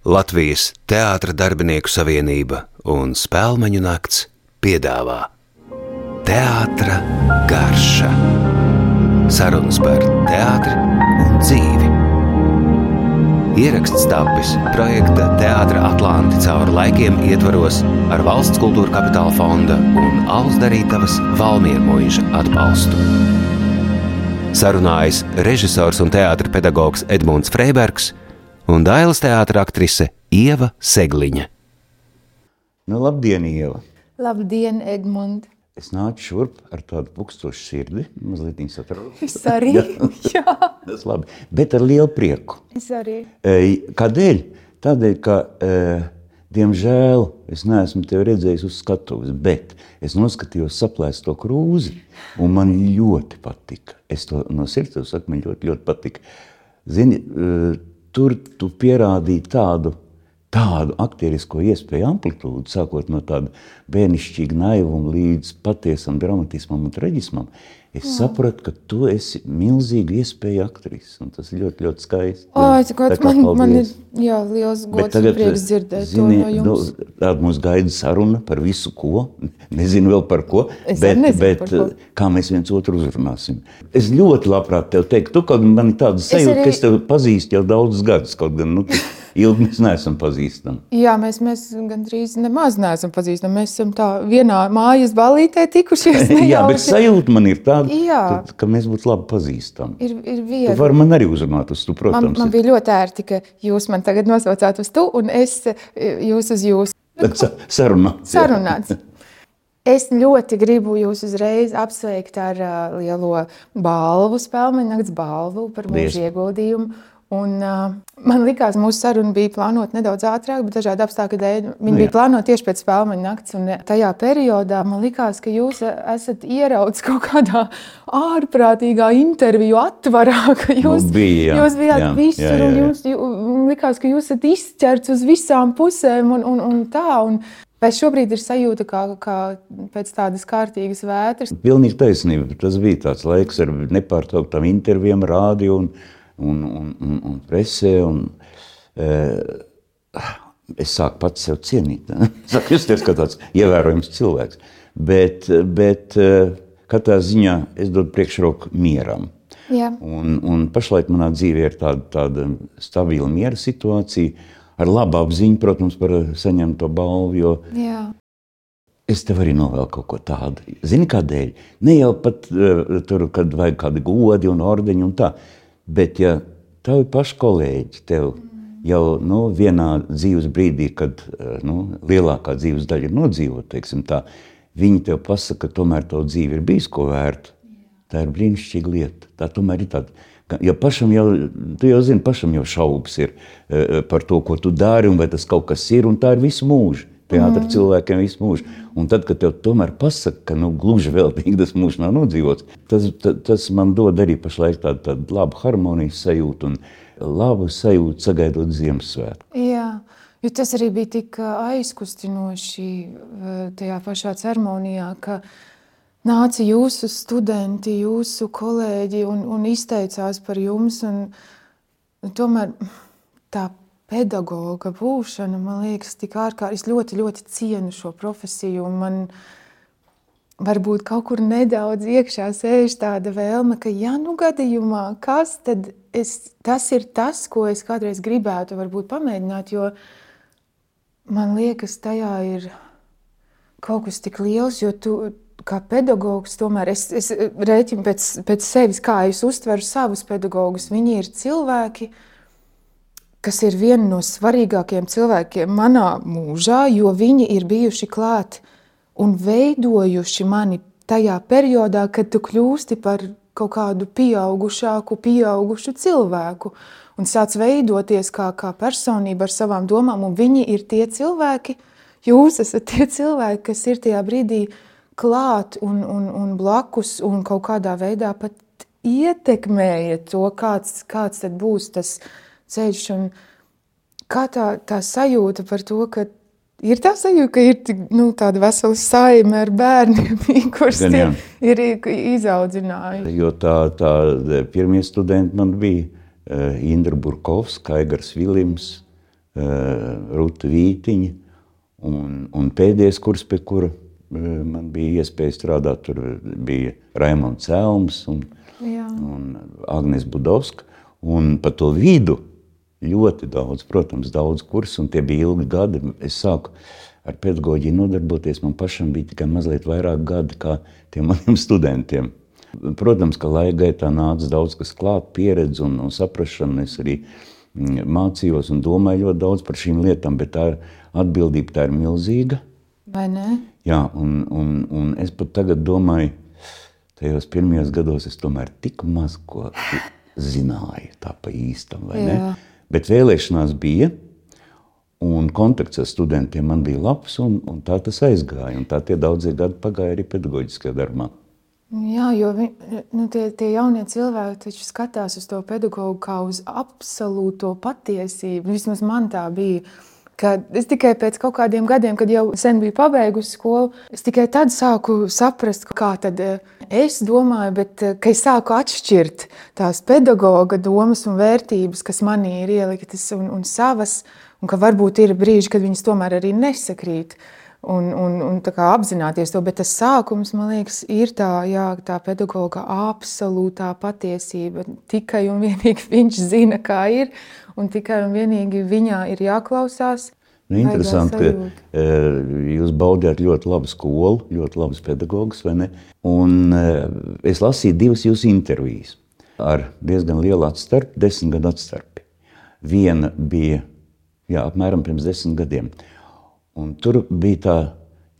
Latvijas Teātra darbinieku savienība un Spēlmeņu nakts piedāvā Teātra garša. Sarunas par teātri un dzīvi. Ieraksts tapis projekta Teātra Atlanti cauri laikiem ietvaros ar valsts kultūra kapitāla fonda un Alus darītavas Valmiermuiža atbalstu. Sarunājas režisors un teātra pedagogs Edmunds Freibergs un Dailas teātra aktrise Ieva Segliņa. Nu, labdien, Ieva! Labdien, Edmund! Es nācu šurp ar tādu pukstošu sirdi, mazliet viņa satrauc. Es arī, jā. Tas labi, bet ar lielu prieku. Es arī. Kādēļ? Tādēļ, ka, e, diemžēl, es neesmu tevi redzējis uz skatuves, bet es noskatījos saplēsto krūzi, un man ļoti patika. Es to no sirds saku, man ļoti, ļoti patika. Zini, e, tur tu pierādīji tādu, tādu aktierisko iespēju amplitūdu, sākot no tāda bērnišķīga naivuma līdz patiesam dramatismam un traģismam. Es Jā. sapratu, ka tu esi milzīga iespēja aktris, un tas ļoti, ļoti skaisti. Es Tā kā man, man ir paldies. jā, liels gods un prieks dzirdēt zini, to no jums. Nu, tāda mums gaida saruna par visu, ko. Nezinu vēl par ko, Es bet, nezinu bet par ko. eh, kā mēs viens otru uzrunāsim. Es ļoti labprāt tev teiktu, tu kaut man ir tāda sajūta, arī- ka es tevi pazīstu jau daudzus gadus, kaut gan nu, ilgi mēs neesam pazīstami. Jā, mēs, mēs gandrīz nemaz neesam pazīstami. Mēs esam tā vienā mājas balītē tikušies. Jā, bet nejauši. sajūta man ir tāda, tad, ka mēs būtu labi pazīstami. Ir, ir Tu viegli. vari man arī uzrunāt uz tu, Man, protams. man bija ļoti ērti, ka jūs man tagad nosaucāt uz tu, un es jūs uz jūs. Tad sa- sarunāt. jā. Sarunāts. Es ļoti gribu jūs uzreiz apsveikt ar uh, lielo balvu, spēļu nakts balvu par mūsu ieguldījumu. Un, uh, man liekas, mūsu saruna bija plānota nedaudz ātrāk, bet dažādu apstākļu dēļ viņa Nu, jā. bija plānota tieši pēc spēļu nakts. Un tajā periodā man liekas, ka jūs esat ieraudzījis kaut kādā ārprātīgā interviju atvarā, ka jūs, Nu, bija, jā. jūs bijāt Jā, visur. jā, jā, jā. Jūs, jū, man liekas, ka jūs esat izķerts uz visām pusēm un, un, un tā. Un, Vai šobrīd ir sajūta, kā, kā pēc tādas kārtīgas vētras? Pilnīgi taisnība. Tas bija tāds laiks ar nepārtrauktām intervijām, rādio un, un, un, un, un presē. Un, e, es sāku pats sev cienīt. Sāku justies kā tāds ievērojams cilvēks. Bet, bet e, katrā ziņā es dodu priekšroku mieram. Jā. Un, un pašlaik manā dzīvē ir tāda, tāda stabila miera situācija, ar labu apziņu, protams, par saņemto balvu. Jo. Es tev arī novēlu kaut ko tādu. Zini, kādēļ? Ne jau pat uh, tur, kad vajag kādi godi un ordeņi un tā, bet ja tavi paši kolēģi tev jau nu, vienā dzīves brīdī, kad uh, nu, lielākā dzīves daļa ir nodzīvota, tā, viņi tev pasaka, ka tomēr tavu dzīve ir bijis ko vērta. Tā ir brīnišķīga lieta. Tā tomēr ir tāda. Ja pašam jau, tu jau zini, pašam jau šaubas ir uh, par to, ko tu dari, un vai tas kaut kas ir, un tā ir visu mūžu. Teātris mm. cilvēkiem visu mūžu. Un tad, kad tev tomēr pasaka, ka nu, gluži veltīgi tas mūžs nav nodzīvots, tas, tas, tas man dod arī pašlaik tādu, tādu labu harmonijas sajūtu un labu sajūtu sagaidot Ziemassvētku. Jā. Jo tas arī bija tik ā, aizkustinoši ā, tajā pašā ceremonijā, ka nāca jūsu studenti, jūsu kolēģi un, un izteicās par jums. Un, un tomēr tā pedagoga būšana, man liekas, tik ārkārtīgi. Es ļoti, ļoti cienu šo profesiju. Man varbūt kaut kur nedaudz iekšā sēž tāda vēlme, ka, ja nu gadījumā, kas tad es, tas ir tas, ko es kādreiz gribētu varbūt pamēģināt, jo man liekas, tajā ir kaut kas tik liels, jo tu kā pedagogs tomēr es, es rēķinu pēc, pēc sevis, kā es uztveru savus pedagogus. Viņi ir cilvēki, kas ir vieni no svarīgākajiem cilvēkiem manā mūžā, jo viņi ir bijuši klāt un veidojuši mani tajā periodā, kad tu kļūsti par kaut kādu pieaugušāku, pieaugušu cilvēku un sāc veidoties kā, kā personība ar savām domām. Un viņi ir tie cilvēki, jūs esat tie cilvēki, kas ir tajā brīdī klāt un, un, un blakus un kaut kādā veidā pat ietekmējat to, kāds, kāds tad būs tas ceļš. Un kā tā, tā sajūta par to, ka ir tā sajūta, ka ir tik, nu, tāda vesela saime ar bērniem, kurus jā. ir izaudzinājuši. Jo tā, tā pirmie studenti man bija uh, Indra Burkovska, Aigars Vilims, Ruta Vītiņa. Un, un pēdējais kurs, pie kura man bija iespēja strādāt, tur bija Raimons Celms un, Jā. un Agnes Budovska. Un pa to vidu ļoti daudz, protams, daudz kursu, un tie bija ilgi gadi. Es sāku ar pedagoģiju nodarboties, man pašam bija tikai mazliet vairāk gadi kā tiem maniem studentiem. Protams, ka laika gaitā nāca daudz kas klāt, pieredze un, un saprašana. Es arī mm, mācījos un domāju ļoti daudz par šīm lietām, bet tā atbildība tā ir milzīga. Vai ne? Jā, un, un, un es pat tagad domāju, tajos pirmajos gados es tomēr tik maz ko zināju tā pa īstam, vai Jā. ne? Bet vēlēšanās bija, un kontakts ar studentiem man bija labs, un, un tā tas aizgāja. Un tā tie daudzie gadi pagāja arī pedagoģiskajā darbā. Jā, jo vi, nu, tie, tie jaunie cilvēki taču skatās uz to pedagogu kā uz absolūto patiesību. Vismaz man tā bija. Kad es tikai pēc kaut kādiem gadiem, kad jau sen biju pabeigusi skolu, es tikai tad sāku saprast, kā eh, es domāju, bet eh, es sāku atšķirt tās pedagoga domas un vērtības, kas manī ir ieliktas un, un savas, un ka varbūt ir brīži, kad viņas tomēr arī nesakrīt. Un, un, un apzināties to. Bet tas sākums, man liekas, ir tā, jā, tā pedagoga absolūtā patiesība. Tikai un vienīgi viņš zina, kā ir, un tikai un vienīgi viņā ir jāklausās. Nu, interesanti, ka e, jūs baudījāt ļoti labu skolu, ļoti labus pedagogus, vai ne? Un e, es lasīju divas jūsu intervijas ar diezgan lielu atstarpi, desmit gadu atstarpi. Viena bija jā, apmēram pirms desmit gadiem. Un tur bija tā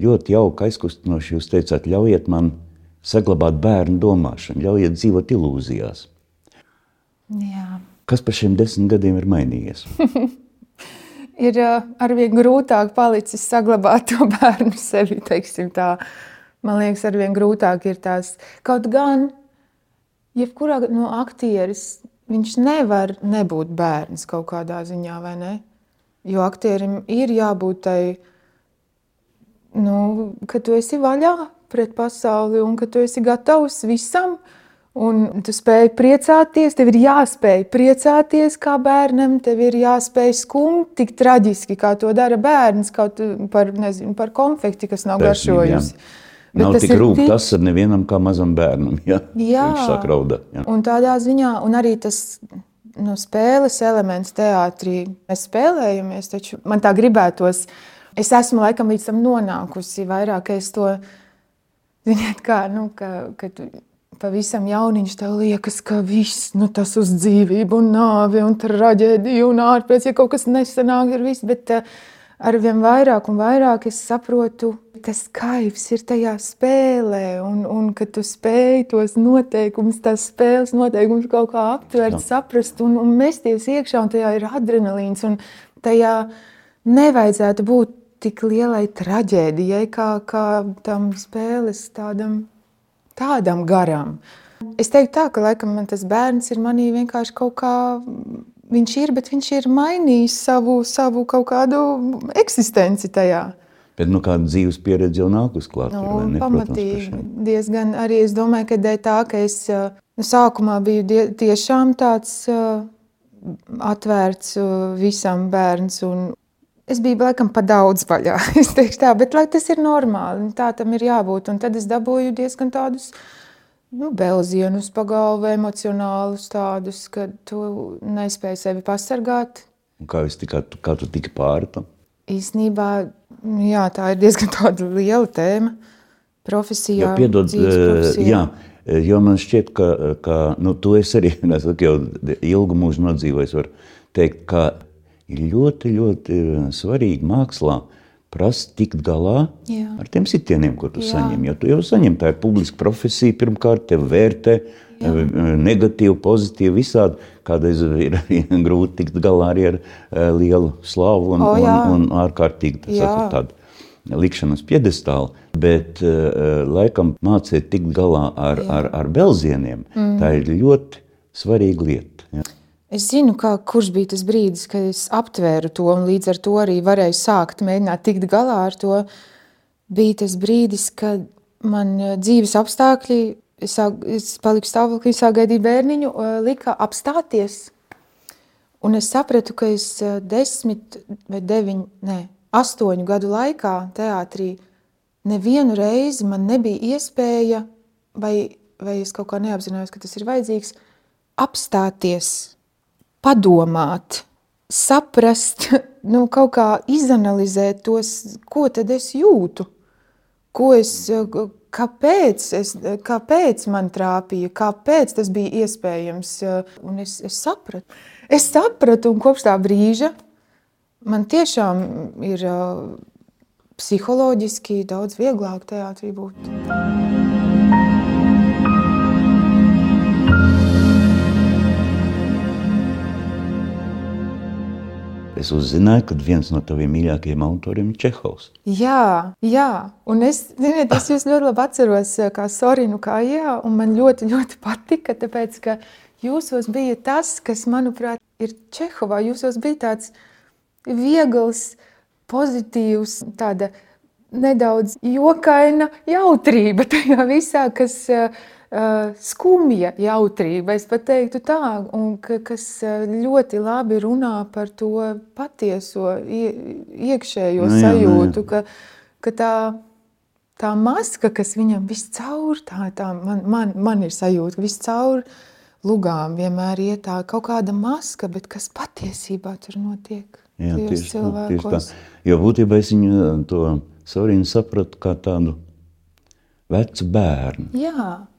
ļoti jauka, aizkustinoša. Jūs teicāt, ļaujiet man saglabāt bērnu domāšanu, ļaujiet dzīvot ilūzijās. Jā. Kas par šiem desmit gadiem ir mainījies? ir arvien grūtāk palicis saglabāt to bērnu sevi. Man liekas, arvien grūtāk ir tās. Kaut gan, jebkurā no aktieris, viņš nevar nebūt bērns kaut kādā ziņā, vai ne? Jo aktierim ir jābūt tai, nu, ka tu esi vaļā pret pasauli un ka tu esi gatavs visam. Un tu spēj priecāties, tev ir jāspēj priecāties kā bērnam, tev ir jāspēj skumt tik traģiski, kā to dara bērns, kaut par, nezinu, par konfekti, kas nav garšojusi. Bet nav tik rūp tik... tas ar nevienam kā mazam bērnam, ja? Jā. Viņš sāk raudāt. Ja. Un tādā ziņā, un arī tas nu, spēles elements teātrī. Mēs spēlējamies, taču man tā gribētos. Es esmu laikam līdz tam nonākusi vairāk, es to, ziniet, kā, nu, ka, ka tu pavisam jauniņš tev liekas, ka viss, nu, tas uz dzīvību un nāvi un traģēdiju un ārpēc, ja kaut kas nesanāk ar visu, bet uh, arvien vairāk un vairāk es saprotu, tas kaivs ir tajā spēlē, un, un ka tu spēj tos noteikumus, tās spēles noteikumus kaut kā aptvert, Jā. saprast un, un mesties iekšā, un tajā ir adrenalīns, un tajā nevajadzētu būt tik lielai traģēdijai, kā, kā tam spēles tādam, tādam garam. Es teiktu tā, ka laikam tas bērns ir manī vienkārši kaut kā viņš ir, bet viņš ir mainījis savu, savu kaut kādu eksistenci tajā. Bet nu, kāda dzīves pieredze jau nāk uz klāt? Nu, ir, pamatīgi. Diezgan arī es domāju, ka dēļ tā, ka es nu, sākumā biju die, tiešām tāds uh, atvērts uh, visam bērns. Es biju laikam pa daudz vaļā, es teikšu tā, bet lai tas ir normāli, tā tam ir jābūt. Un tad es dabūju diezgan tādus nu, belzienus pa galvu, emocionālus tādus, ka tu nespēji sevi pasargāt. Un kā, tikā, kā tu tiki pāri tam? Īsnībā, jā, tā ir diezgan liela tēma profesijā. Jā, piedod, profesijā. jā, jo man šķiet, ka, ka nu, tu esi arī nesaku, jau ilgu mūžu nodzīvojis, var teikt, ka ir ļoti, ļoti svarīgi mākslā prasa tikt galā Jā. ar tiem sitieniem, ko tu Jā. saņem. Jo tu jau saņem, tā ir publiska profesija, pirmkārt, tev vērtē Jā. Eh, negatīvi, pozitīvi, visādi. Kādreiz ir grūti tikt galā arī ar uh, lielu slavu un, o, un, un ārkārtīgi tādu likšanas piedestālu, bet uh, laikam mācīt tikt galā ar, Jā. ar, ar belzieniem, mm. tā ir ļoti svarīga lieta. Es zinu, kā, kurš bija tas brīdis, kad es aptvēru to un līdz ar to arī varēju sākt mēģināt tikt galā ar to. Bija tas brīdis, kad man eh, dzīves apstākļi, es, sāk, es paliku stāvoklī, sāk gaidīt bērniņu, eh, lika apstāties. Un es sapratu, ka es eh, desmit vai deviņu, ne, astoņu gadu laikā teātrī nevienu reizi man nebija iespēja, vai, vai es kaut kā neapzinājos, ka tas ir vajadzīgs, apstāties, padomāt, saprast, nu, kaut kā izanalizēt tos, ko tad es jūtu, ko es, kāpēc, es, kāpēc man trāpīja, kāpēc tas bija iespējams, un es, es sapratu. Es sapratu, un kopš tā brīža man tiešām ir psiholoģiski daudz vieglāk teātrī būt. Es uzzināju, ka viens no taviem mīļākajiem autoriem ir Čehovs. Jā, jā. un es, ziniet, es jūs ļoti labi atceros, kā Sorinu, kā jā, un man ļoti, ļoti patika, tāpēc, ka jūsos bija tas, kas, manuprāt, ir Čehovā. Jūsos bija tāds viegls, pozitīvs, tāda nedaudz jokaina jautrība tajā visā, kas uh, skumja jautrība, es pat teiktu tā, un ka, kas ļoti labi runā par to patieso iekšējo nu, jā, sajūtu, ka, ka tā, tā maska, kas viņam viscaur, tā, tā man, man, man ir sajūta, ka viscaur lugām vienmēr iet tā kaut kāda maska, bet kas patiesībā tur notiek. Jā, tieši tā, tieši tā. Jo būtībā es viņu to Sorinu sapratu kā tādu vecu bērnu. Jā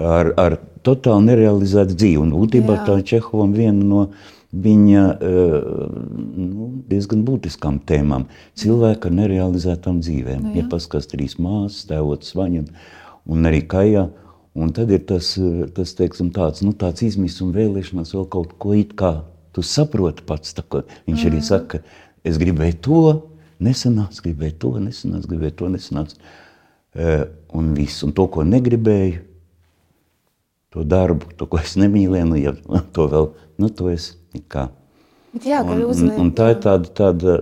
ar, ar totāli nerealizētu dzīvi. Un būtībā Jā. tā Čehovam viena no viņa uh, nu, diezgan būtiskām tēmām - cilvēka ar nerealizētām dzīvēm. Nu, ja paskatās trīs māsas, tēvots Vaņa un arī Kaja, un tad ir tas, tas teiksim, tāds, nu, tāds izmisums un vēlēšanās vēl kaut ko it kā tu saproti pats. Tā, viņš mm. arī saka, es gribēju to, nesanāca, gribēju to, nesanāca, gribēju to, nesanāca. Uh, un viss, un to, ko negribēju, to darbu, to, ko es nemīlēju, nu, ja to vēl, nu, to es kā. Jā, un, un, un tā ir tāda, tāda,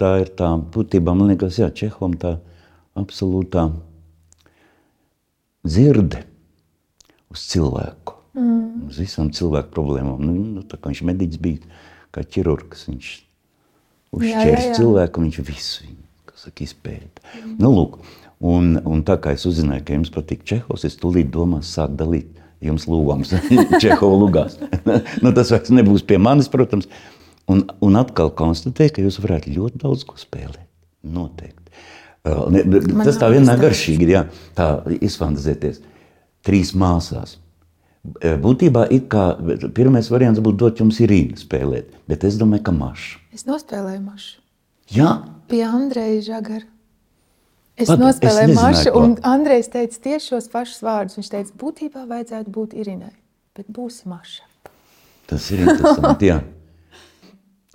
tā ir tā būtībā, man liekas, jā, Čehovam tā absolūtā dzirde uz cilvēku, mm. uz visām cilvēku problēmām. Nu, nu, tā kā viņš mediķis bija, kā ķirurgs, viņš uzšķērs cilvēku, viņš visu, kas saka, izpēta. Mm. Nu, lūk, un, un tā kā es uzzināju, ka jums patīk Čehovs, es tūlīt domās sāk dalīt jums lūgums Čehova lugās. nu, tas vairs nebūs pie manis, protams. Un, un atkal konstatēju, ka jūs varētu ļoti daudz ko spēlēt. Noteikti. Ne, tas tā vienmēr garšīgi ir, jā, tā izfantazēties. Trīs māsās. Būtībā pirmais variants būtu dot jums Irīnu spēlēt, bet es domāju, ka Maša. Es nospēlēju Mašu. Jā? Pie Andreja Žagara. Es Pad, nospēlēju es mašu, un Andrejs teica tieši šos pašus vārdus. Viņš teica, būtībā vajadzētu būt Irinai, bet būs maša. Tas ir interesanti, jā.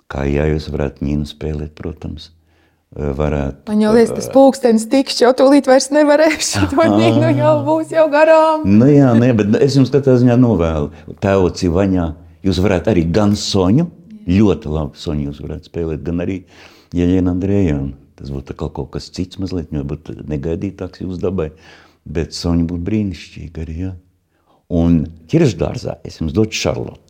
Kā jā, jūs varētu ņīnu spēlēt, protams. Varētu. Man jau liekas, tas pulkstenis tikšķi, jau tūlīt vairs nevarēšu. To ņīnu jau būs jau garām. nu jā, nē, bet es jums katrā ziņā novēlu. Tēvoci vaņā, jūs varētu arī gan soņu, ļoti labi soņu jūs varētu spēlēt, gan arī Jeļena Andrejānu. Tas būtu kaut kas cits, mazliet negaidītāks jūsu dabai, bet Soņa būtu brīnišķīga arī. Ja? Un ķiršdārzā es jums dotu Šarlotu.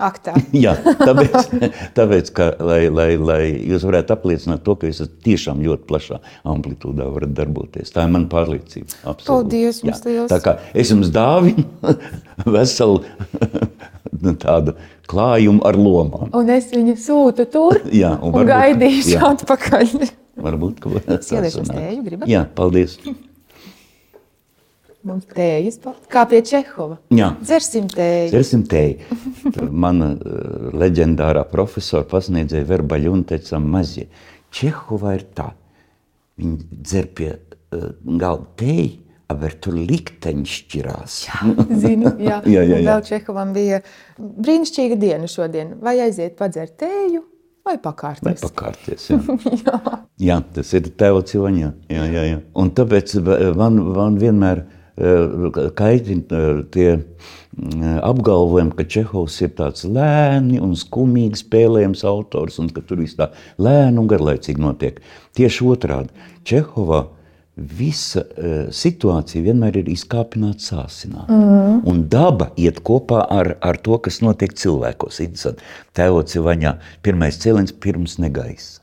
Ak, tā. Jā, tāpēc, tāpēc ka, lai, lai, lai jūs varētu apliecināt to, ka jūs esat tiešām ļoti plašā amplitūdā varat darboties. Tā ir mana pārliecība. Absolūti. Paldies jums liels. Tā kā es jums dāvinu veselu tādu klājumu ar lomām. Un es viņu sūtu tur jā, un, un gaidīšu jā. atpakaļ. Varbūt, ka tas ir tēju, gribat? Jā, paldies. Mums tējas, kā pie Čehova. Jā. Dzersim tēju. Dzersim tēju. Mana uh, leģendārā profesora pasniedzēja Verbaļuna teica mazie. Čehovā ir tā. Viņi dzer pie uh, galda tēju, bet tur likteņi šķirās. Jā, zinu, jā. jā, jā, jā. Vēl Čehovam bija brīnišķīga diena šodien. Vai aiziet padzert tēju, Vai pakārties? Vai pakārties jā. jā. jā, tas ir tēva civaņā. Jā, jā, jā. Un tāpēc man, man vienmēr uh, kaitina uh, tie uh, apgalvojumi, ka Čehovs ir tāds lēni un skumīgi spēlējams autors un ka tur viss tā lēni un garlaicīgi notiek. Tieši otrādi. Čehovā visa uh, situācija vienmēr ir izkāpināta, sāsināta. Mm. Un daba iet kopā ar, ar to, kas notiek cilvēkos. Tēvots ir vaņā, pirmais cēliens pirms negaisa.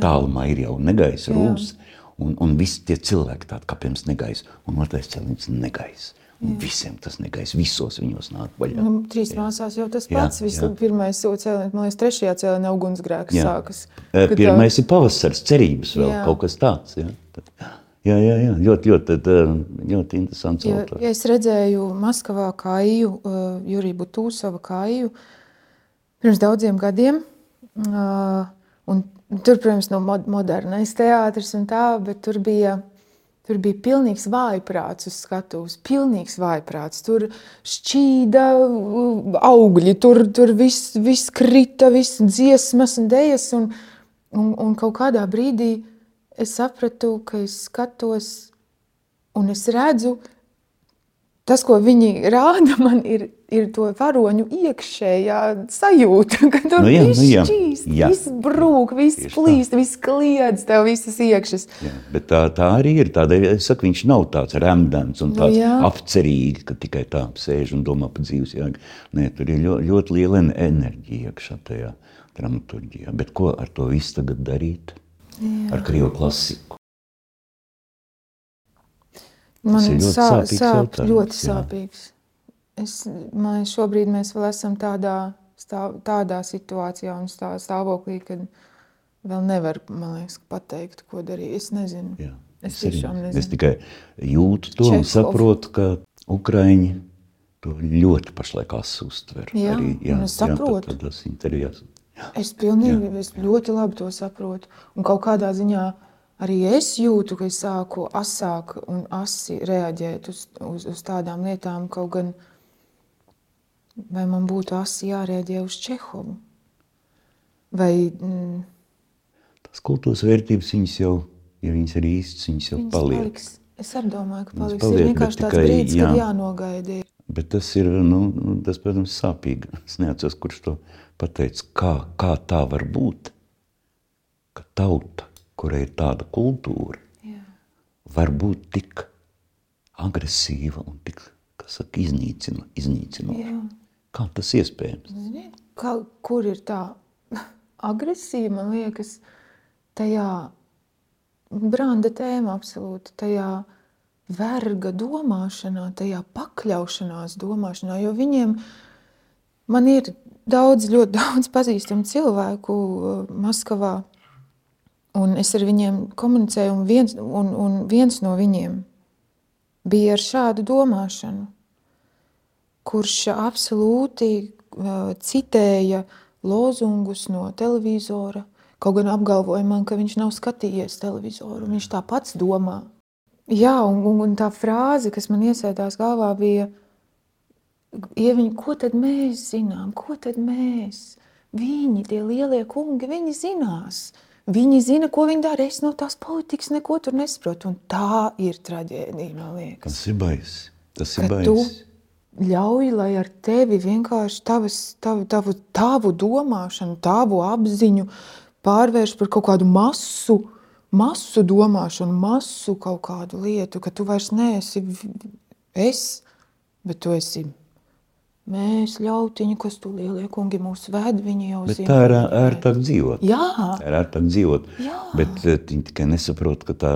Tālumā ir jau negaisa rūs, un, un visi tie cilvēki tādi kā pirms negaisa, un otrais cēliens negaisa. Un visiem tas negais, visos viņos nāk vaļā. Nu, trīs jā. māsās jau tas pats. Jā, jā. Pirmais cēliens, man liekas, trešajā cēlienā ugunsgrēks jā. sākas. Pirmais tā... ir pavasars, cerības vēl, jā. kaut kas tāds. Jā. Tad, jā, jā, jā. ļoti, ļoti, ļoti interesants ja, autors. Ja es redzēju Maskavā kāju, Juriju Butūsova kāju pirms daudziem gadiem, un tur, protams, no modernais teātris un tā, bet tur bija Tur bija pilnīgs vājprāts uz skatuves, pilnīgs vājprāts. Tur šķīda augļi, tur, tur viss vis krita, viss dziesmas un dējas. Un, un, un kaut kādā brīdī es sapratu, ka es skatos un es redzu, tas, ko viņi rāda, man ir, ir to varoņu iekšējā sajūta, ka tur nu, jā, viss nu, jā. šķīst, jā. viss brūk, viss plīst, viss kliedz tev visas iekšas. Jā, bet tā, tā arī ir, tāda, es saku, viņš nav tāds remdens un nu tāds nu, apcerīgi, ka tikai tā sēž un domā par dzīves jēgu. Nē, tur ir ļoti, ļoti liela enerģija iekšā tajā dramaturģijā. Bet ko ar to visu tagad darīt? Jā. Ar krievu klasiku. Man tas ir ļoti sāp, sāpīgs. Sāp, ļoti sāpīgs. Es, man šobrīd mēs vēl esam tādā, stāv, tādā situācijā un stāv, stāvoklī, kad vēl nevar, man liekas, pateikt, ko darīt. Es nezinu. Jā, es, es nezinu. Es tikai jūtu to Čekov. un saprotu, ka Ukraiņi to ļoti pašlaik uztver. Jā, arī, jā, es saprotu. Jā, tas intervijās. Es pilnīgi, jā. es ļoti labi to saprotu. Un kaut kādā ziņā arī es jūtu, ka es sāku asāk un asi reaģēt uz, uz, uz tādām lietām, kaut gan vai man būtu asi jārēģē uz Čehovu. Vai, mm, Tas kultūras vērtības viņas jau, ja viņas ir īstas, viņas jau viņas paliek. Paliks. Es arī domāju, ka paliks. paliek, ir vienkārši tāds tikai, brīdis, jā. kad jānogaida. Bet tas ir, nu, tas, protams, sāpīgi. Es neatceros, kurš to pateica. Kā, kā tā var būt, ka tauta kurai ir tāda kultūra, Jā. var būt tik agresīva un tik, kas saka, iznīcino, iznīcinoša. Kā tas iespējams? Zini, kā, kur ir tā agresija, man liekas, tajā branda tēma absolūti, tajā verga domāšanā, tajā pakļaušanās domāšanā, jo viņiem, man ir daudz, ļoti daudz pazīstamu cilvēku uh, Maskavā, Un es ar viņiem komunicēju, un viens, un, un viens no viņiem bija ar šādu domāšanu, kurš absolūti uh, citēja lozungus no televizora, kaut gan apgalvoja man, ka viņš nav skatījies televizoru, viņš tā pats domā. Jā, un, un, un tā frāze, kas man iesēdās galvā, bija, Ieviņ, ko tad mēs zinām, ko tad mēs, viņi, tie lielie kungi, viņi zinās, Viņi zina, ko viņi dara. Es no tās politikas neko tur nesaprotu. Un tā ir traģēdija, man liekas. Tas ir baisi. Tas ir baisi. Ļauj, lai ar tevi vienkārši tavas, tavu, tavu, tavu domāšanu, tavu apziņu pārvērš par kaut kādu masu, masu domāšanu, masu kaut kādu lietu, ka tu vairs neesi es, bet tu esi Mēs ļautiņi, kas tu lielie kungi mūs ved, viņi jau Bet zina. Tā ir ērtāk dzīvot. Jā. Tā ir ērtāk dzīvot. Jā. Bet eh, viņi tikai nesaprot, ka tā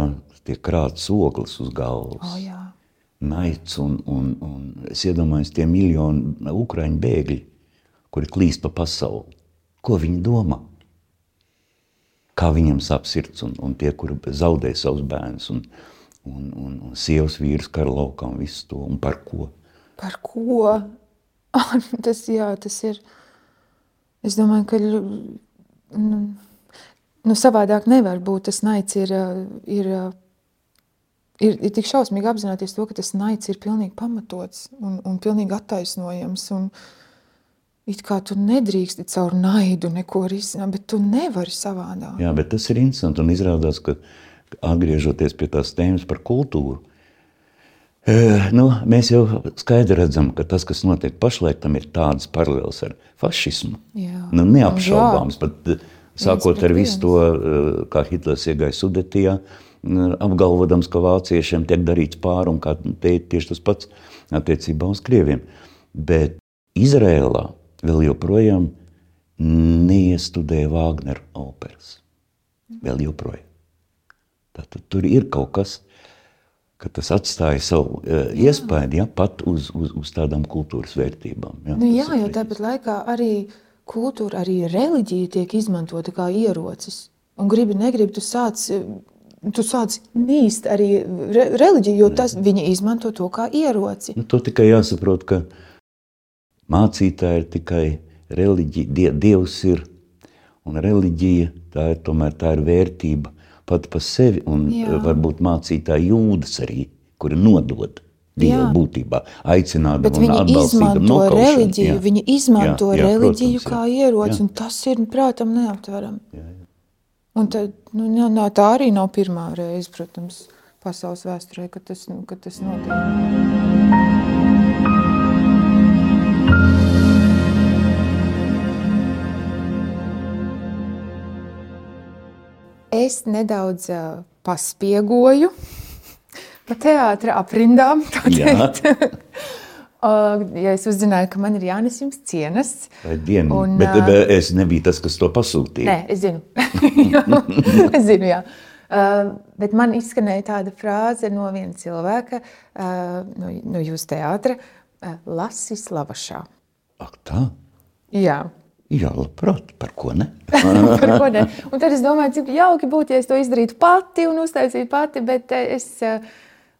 tiek krāts ogles uz galvas. O, jā. Naids un, un, un es iedomājos tie miljoni ukraiņu bēgļi, kuri klīst pa pasauli. Ko viņi domā? Kā viņiem sāp sirds un, un tie, kuri zaudē savus bērnus un, un, un, un sievas vīrus kara laukā un visu to. Un par ko? Par ko? tas, jā, tas ir. Es domāju, ka nu, nu, savādāk nevar būt. Tas naids ir, ir, ir, ir tik šausmīgi apzināties to, ka tas naids ir pilnīgi pamatots un, un pilnīgi attaisnojams. Un, It kā tu nedrīksti caur naidu neko risināt, bet tu nevari savādāk. Jā, bet tas ir interesanti un izrādās, ka atgriežoties pie tās tēmas par kultūru, Nu, mēs jau skaidri redzam, ka tas, kas notiek pašlaik, tam ir tādas paralēlas ar fašismu. Jā. Nu, neapšaubāms, jā. pat Sākot ar visu to, kā Hitlers iegāja Sudetijā, apgalvodams, ka vāciešiem tiek darīts pāri un kā te tieši tas pats attiecībā uz Krieviem. Bet Izrēlā vēl joprojām neiestudēja Wagner operas. Vēl joprojām. Tātad tur ir kaut kas, ka tas atstāja savu uh, iespēju ja, pat uz, uz, uz tādām kultūras vērtībām. Ja, Nu, jā, jo tāpat laikā arī kultūra, arī reliģija tiek izmantota kā ierocis. Un gribi, negribi, tu sāc, eh, tu sāc nīst arī re, reliģiju, jo tas viņi izmanto to kā ieroci. Nu, to tikai jāsaprot, ka mācītāji ir tikai reliģija, die, dievs ir, un reliģija tā ir tomēr tā ir vērtība pat par sevi, un Jā. Jā. varbūt mācītāji jūdas arī, kuri nodod Dievu Jā. būtībā, aicināt Bet viņi izmanto reliģiju, viņi izmanto Jā, jā, reliģiju protams, jā. kā ieroci, Jā. un tas ir, prātam, neaptverami. Un tad, nu, jā, nā, tā arī nav pirmā reize, protams, pasaules vēsturē, kad tas, nu, kad tas notiek. Es nedaudz paspiegoju pa teātra aprindām. ja es uzzināju, ka man ir jānes jums cienas, Dienu, Un, bet, bet es nebiju tas, kas to pasūtīja. Nē, es zinu. Es zinu, jā. Uh, bet man izskanēja tāda frāze no viena cilvēka, uh, no, no jūsu teātra, uh, Lasis Lavašā. Ak, tā? Jā. Jā, labprāt, par ko ne? Par ko ne? Un tad es domāju, cik jauki būtu, ja es to izdarītu pati un uztaisītu pati, bet eh, es eh,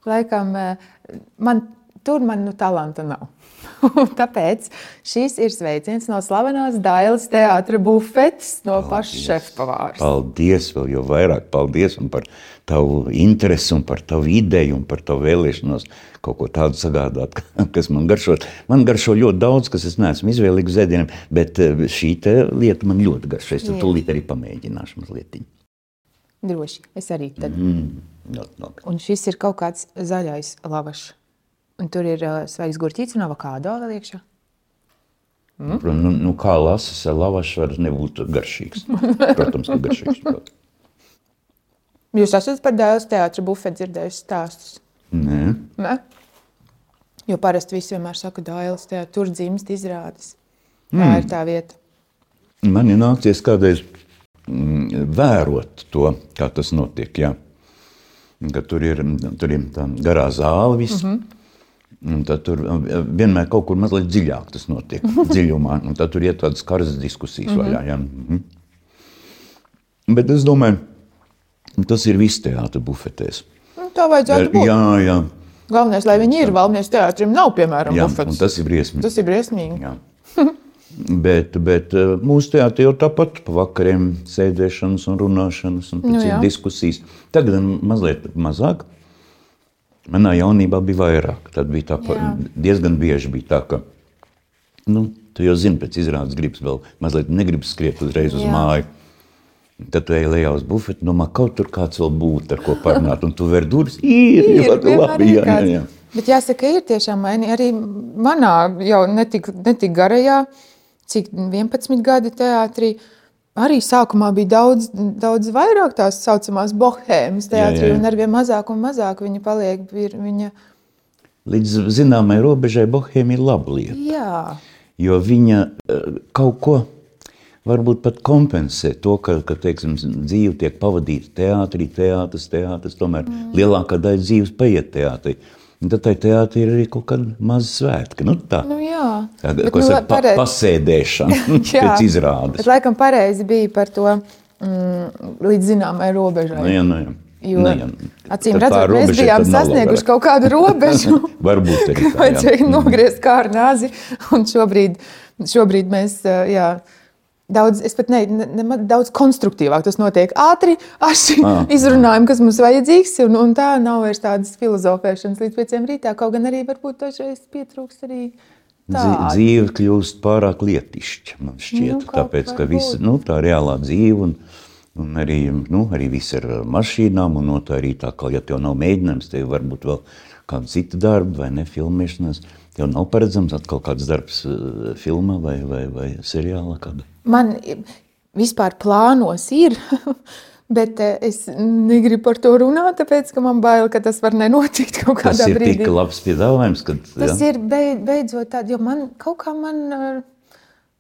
laikam, eh, man tur man nu talanta nav. Tāpēc šis ir sveiciens no slavenās Dailas teātra bufetes no paša šefpavāra. Paldies, vēl jau vairāk paldies par tavu interesi par tavu ideju un par tavu vēlēšanos kaut ko tādu sagādāt, kas man garšo. Man garšo ļoti daudz, kas es neesmu izvēlīgs zēdienam, bet eh, šī lieta man ļoti garšo. Es tūlīt arī pamēģināšu mazliet. Droši, es arī tad. Mm, ļoti labi. Un šis ir kaut kāds zaļais lavašs. Un tur ir uh, svaigs gurķītis un avokādo vēl iekšā. Protams, Nu, nu, kā lasas ar lavašu var nebūt garšīgs. Protams, ka garšīgs. protams. Jūs esat par Dailas teātra bufeti dzirdējuši stāstus? Nē. Ne? Jo parasti visi vienmēr saka, ka Dailas teātrī tur dzimst izrādes. Tā mm. ir tā vieta. Man ir nācies kādreiz mm, vērot to, kā tas notiek. Jā. Ka tur ir, tur ir tā garā zāle. Viss. Mm -hmm. Un tad tur uh, vienmēr kaut kur mazliet dziļāk tas notiek. dziļumā. Un tad tur ir tādas karas diskusijas. Mm -hmm. vaļā, jā. Mhm. Bet es domāju, tas ir viss teātris bufetēs. Nu, tā vajadzētu būt. Jā, jā, Galvenais, lai viņi ir valmies teātrim, nav piemēram jā. bufets. tas ir briesmīgi. tas ir briesmīgi. Bet, bet eh, mūsu teātrī jau tāpat pa vakariem sēdēšanas un runāšanas un nu, jā. diskusijas. Tagad mazliet mazāk. Manā jaunībā bija vairāk. Tad bija tā, Jā. diezgan bieži bija tā, ka nu, tu jau zini, pēc izrādes gribas vēl mazliet negribas skriet uzreiz uz Jā. māju. Tad tu ej lejā uz bufetu, domā, kaut tur kāds vēl būtu, ar ko parunāt. Un tu ver durvis, ir, Ir, vienmēr labi. ir Jā, jā, jā. Bet jāsaka, ir tiešām mainīgi. Arī manā jau netik, netik garajā, cik 11 gadi teātrī, arī sākumā bija daudz, daudz vairāk tās saucamās bohēmas teātrī, un arvien mazāk un mazāk viņa paliek. Ir, viņa, Līdz zināmai robežai bohēmija ir laba lieta. jā, Jo viņa eh, kaut ko varbūt pat kompensē to, ka, ka teiksim, dzīve tiek pavadīta teātrī, teātris, teātris. Tomēr mm. lielākā daļa dzīves paiet teātrī. Un tad tai teātrī ir arī kaut kāda maza svētka. Nu, tā nu jā. tāda Bet, ko nu, saka, pa, pareizi. pasēdēšana pēc izrādes. Bet laikam pareizi bija par to mm, līdz zināmai robežai. Nu, jā, nu, jā. Jo, Nu, jā. acīm redzot, mēs bijām sasnieguši kaut kādu robežu. Varbūt arī tā. Vajadzēja nogriezt kā ar nāzi. Un šobrīd, šobrīd mēs jā, daudz, es pat ne, ne, ne, daudz konstruktīvāk tas notiek. Ātri, aši Ah. izrunājam, kas mums vajadzīgs. Un, un tā nav vairs tādas filozofēšanas līdz pieciem rītā. Kaut gan arī varbūt dažreiz pietrūkst arī tāda. Dzīve kļūst pārāk lietišķa, man šķiet. Nu, tāpēc, ka visa, nu, tā reālā dzīve un, un arī, nu, arī viss ar mašīnām, un no tā arī tā, ka, ja tev nav mēģinājums, tev varbūt vēl kāda cita darba vai ne filmēšanās, tev nav paredzams atkal kāds darbs eh, filmā vai, vai, vai seriālā kāda. Man vispār plānos ir. Bet eh, es negribu par to runāt, tāpēc ka man bail, ka tas var nenotikt kaut kādā Tas ir brīdī. tik labs piedāvājums, kad Tas jā. ir beid, beidzot tāds, jo man kaut kā man uh,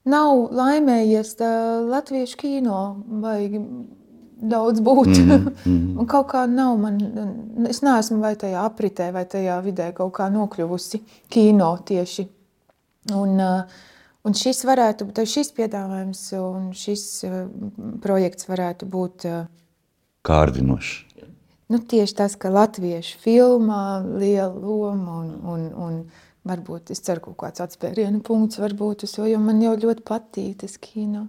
nav laimējies tā latviešu kino vajag daudz būt. Mm, mm. Un kaut kā nav man, es neesmu vai tajā apritē, vai tajā vidē kaut kā nokļuvusi kino tieši. Un, uh, un šis varētu, tā šis piedāvājums un šis uh, projekts varētu būt uh, kārdinošs. Nu, tieši tas, ka latviešu filmā liela loma un, un, un varbūt es ceru, ka kaut kāds atspērienu punkts varbūt uz to, jo man jau ļoti patīk tas kino.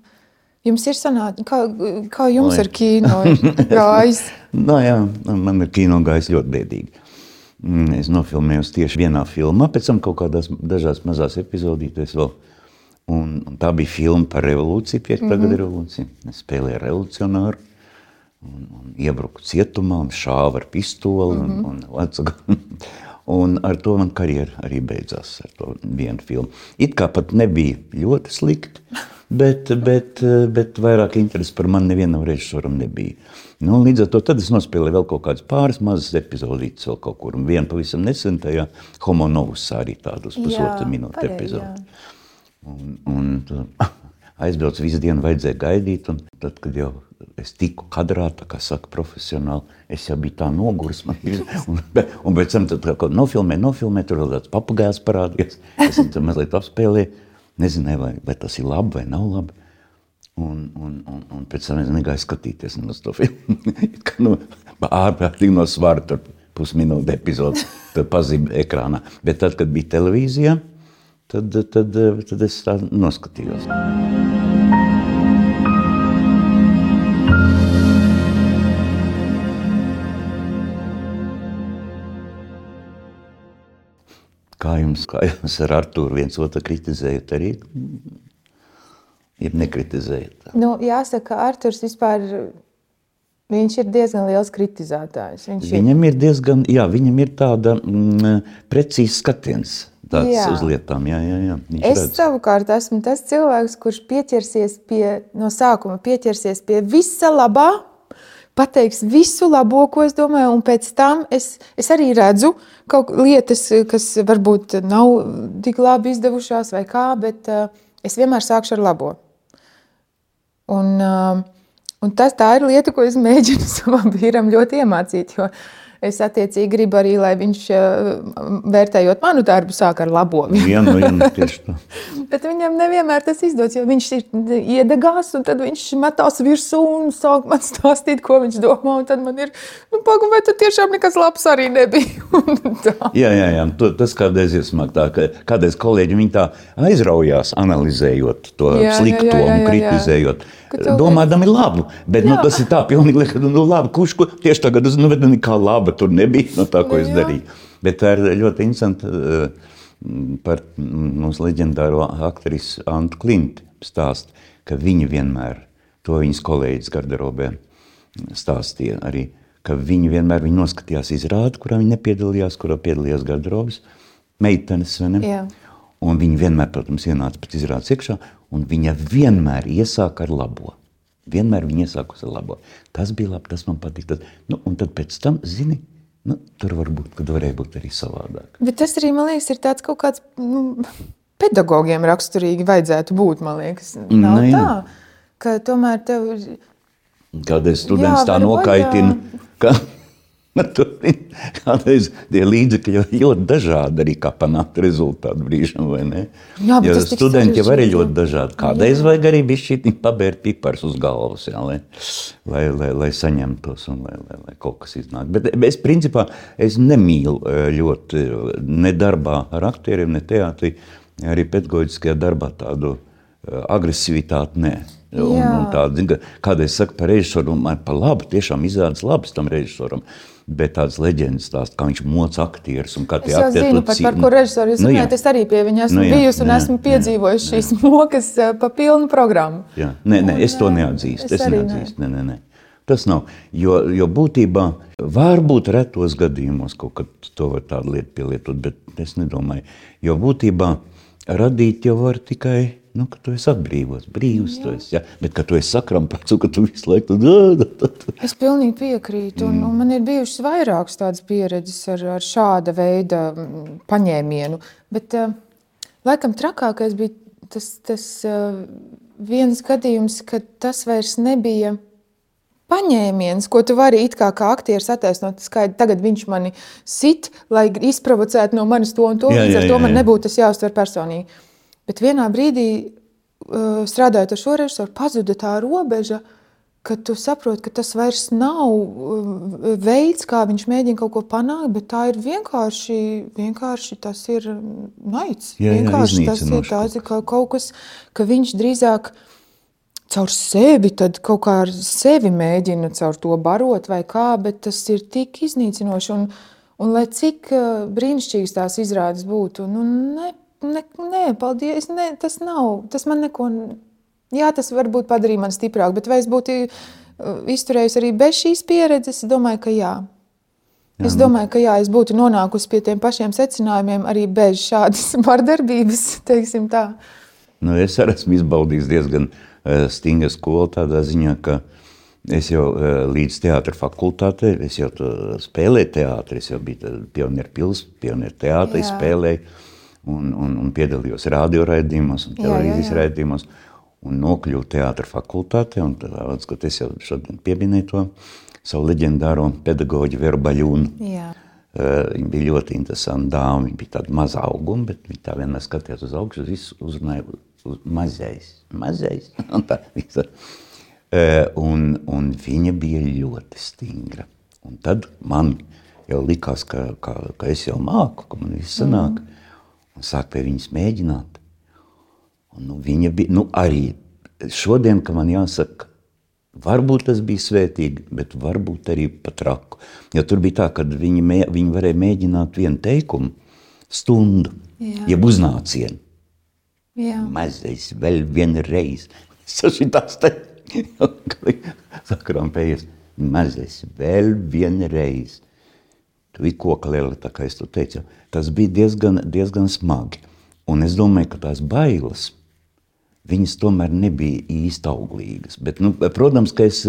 Jums ir sanācis, kā, kā jums Oi. ar kino gājis? Nu, jā, man ir kino gājis ļoti bēdīgi. Mm, Es nofilmēju tieši vienā filmā, pēc tam kaut kādās dažās mazās epizodītēs vēl. Un, un tā bija filma par revolūciju, 5. Mm -hmm. gada revolūciju. Es spēlēju revolucionāru un, un iebruku cietumā un šāvu ar pistoli. Mm -hmm. un, un, lecu- un ar to man karjera arī beidzās ar to vienu filmu. It kā pat nebija ļoti slikti, bet, bet, bet vairāk interesi par mani nevienam režisoram nebija. Nu, līdz ar to es nospēlēju vēl kaut kādas pāris mazas epizodītas vēl kaut kur. Un vienu pavisam nesen tajā Homo Novus arī tādu pusotru minūtu epizodi. jā. Un, un tad aizbraucu visu dienu, vajadzēja gaidīt. Tad, kad jau es tiku kadrā, kā saka, profesionāli, es jau biju tā noguris. Un, un pēc tam tad, kaut ko nofilmē, nofilmē, tur vēl tāds papagājs parādījās. Es tur mazliet apspēlēju. Nezināju, vai, vai tas ir labi vai nav labi. Un, un, un, un pēc tam es negāju skatīties uz to filmu. Kā nu, ārprātīgi no svara tur pusminūte epizode, tad pazīme ekrānā. Bet tad, kad bija televīzijā, tad, tad, tad es tā noskatījos. Kā jums, kā jums ar Artūru viens otru kritizējat arī? Jeb nekritizējat? Nu, jāsaka, ka Arthurs vispār viņš ir diezgan liels kritizētājs. Viņš ir, Viņam ir diezgan, jā, viņam ir tāda mm, precīza skatiens tāds Jā. uz lietām. Jā, jā, jā. Viņš Es redz. savukārt esmu tas cilvēks, kurš pieķersies pie, no sākuma pieķersies pie visa labā, pateiks visu labo, ko es domāju, un pēc tam es, es arī redzu kaut lietas, kas varbūt nav tik labi izdevušās, vai kā, bet uh, es vienmēr sākšu ar labo. Un, uh, un tas tā ir lieta, ko es mēģinu savam vīram ļoti iemācīt. Jo es attiecīgi gribu arī, lai viņš uh, vērtējot manu darbu, sāk ar labo. Jā, nu, jā, nu, tieši tā. Bet viņam nevienmēr tas izdodas, jo viņš ir iedegās, un tad viņš metās virsū un sāk man stāstīt, ko viņš domā. Un tad man ir, nu, pagaidi, vai tad tiešām nekas labs arī nebija. Un. Jā, jā, jā. To, tas kādreiz ir smagi. Kādreiz kolēģi viņi tā aizraujās, analizējot to Jā, jā, slikto jā, jā, jā, un jā. kritizējot. Ka tev Domādami labu, bet nu, Jā. tas ir tā pilnīgi, liekas, nu, labi, kurš ko tieši tagad uz nu, bet nekā laba tur nebija no tā, ko Nu, es jā. darīju. Bet tā ir ļoti interesanti eh, par mūsu leģendāro aktrisu Antu Klinti stāst, ka viņa vienmēr, to viņas kolēģis garderobē stāstīja arī, ka viņi vienmēr viņi noskatījās izrādi, kurā viņi nepiedalījās, kurā piedalījās garderobas meitenes. vai ne? Jā. Un viņi vienmēr, protams, ienāca pēc izrādes iekšā, un viņa vienmēr iesāka ar labo. Vienmēr viņa iesākusi ar labo. Tas bija labi, tas man patīk. Tas. Nu, un tad pēc tam, zini, nu, tur varbūt, varēja būt arī savādāk. Bet tas arī, man liekas, ir tāds kaut kāds nu, pedagogiem raksturīgi vajadzētu būt, man liekas. Nav jā. tā, ka tomēr tev ir Kādreiz students Jā, tā nokaitina, ka tur kādreiz tie līdzekļi ļoti dažādi arī, kā panākt rezultātu brīžam, vai ne? Jā, bet jo studenti jau arī ļoti dažādi. Kādreiz vajag arī šī pabērt pipars uz galvas, jā, lai, lai, lai, lai saņemtos un lai, lai, lai kaut kas iznāk. Bet es principā es nemīlu eh, ļoti ne darbā ar aktieriem, ne teātrī, arī pedagoģiskajā darbā tādu eh, agresivitāti, nē. Un, Jā. un tāda, zin, ka kādreiz saka par režisoru, un man par labu, tiešām izrādās labs tam režisoram. Bet tādas leģendas stāsta, kā viņš moca aktierus un kā tie Es jau aktieri zinu, to par, ko režisoru jūs Nu, jā. runājat. Es arī pie viņa esmu Nu, nu, jā, bijusi un jā, esmu jā, piedzīvojusi šīs mokas pa pilnu programmu. Jā. Nē, nē, es to neatzīstu. es Es neatzīstu. Nē, nē, nē. Tas nav. Jo, jo būtībā var būt retos gadījumos, kaut kad to var tādu lietu pielietot, bet es nedomāju. Jo būtībā radīt jau var tikai nu, ka tu esi atbrīvots, brīvs. Tu esi, ja? Bet, ka tu esi sakrampēts un ka tu visu laiku tur Es pilnīgi piekrītu. Un, un man ir bijušas vairākas tādas pieredzes ar, ar šāda veida mm, paņēmienu. Bet uh, laikam trakākais bija tas, tas uh, viens gadījums, kad tas vairs nebija paņēmiens, ko tu vari it kā, kā aktieris attaisnot. Skaidri, tagad viņš mani sit, lai izprovocētu no manis to un to. Jā, jā, jā, jā. to man nebūtu tas jāuztver personīgi. Bet vienā brīdī, uh, strādājot ar šo režisoru, pazuda tā robeža, ka tu saproti, ka tas vairs nav uh, veids, kā viņš mēģina kaut ko panākt, bet tā ir vienkārši, vienkārši tas ir naids. Jā, jā, vienkārši tas ir tāds, ka kaut kas, ka viņš drīzāk caur sevi, tad kaut kā ar sevi mēģina caur to barot vai kā, bet tas ir tik iznīcinoši. Un, un lai cik uh, brīnišķīgas tās izrādes būtu, nu, ne, ne, nē, paldies, ne, tas nav, tas man neko, jā, tas varbūt padarīja mani stiprāk, bet vai es būtu uh, izturējusi arī bez šīs pieredzes, es domāju, ka jā. Jā, es nu. domāju, ka jā, es būtu nonākusi pie tiem pašiem secinājumiem arī bez šādas vardarbības, teiksim tā. Nu, es arī esmu izbaudījis diezgan uh, stingru skolu tādā ziņā, ka es jau uh, līdz teātra fakultātei, es jau spēlēju teātri, es jau biju pionieru pils, pionieru teātri spēlēju un, un, un piedalījos radioraidījumos televīzijas raidījumos. Un nokļuvu teātris fakultātē, un tāds, es jau šodien pieminēju to savu leģendāro pedagoģu Veru Baļūnu. Jā. Uh, viņa bija ļoti interesanta dāma. Viņa bija tāda maza auguma, bet viņa tā vienmēr skatījās uz augšu, visu uzrunāja uz mazais, mazais. un, tā, uh, un, un viņa bija ļoti stingra. Un tad man jau likās, ka, ka, ka es jau māku, ka man viss sanāk. Mm un sāk pie viņas mēģināt. Un, nu, viņa bija nu, arī šodien, kad man jāsaka, varbūt tas bija svētīgi, bet varbūt arī pat raku. Jo tur bija tā, ka viņi, mē, viņi varēja mēģināt vienu teikumu stundu, Jā. jeb uznācienu. Mazais vēl vienreiz. Sašitās te, sakaram pējas, mazais vēl vienreiz. Tu biji koka liela, tā kā es to teicu. Tas bija diezgan, diezgan smagi. Un es domāju, ka tās bailes, viņas tomēr nebija īsti auglīgas. Bet, nu, protams, ka es,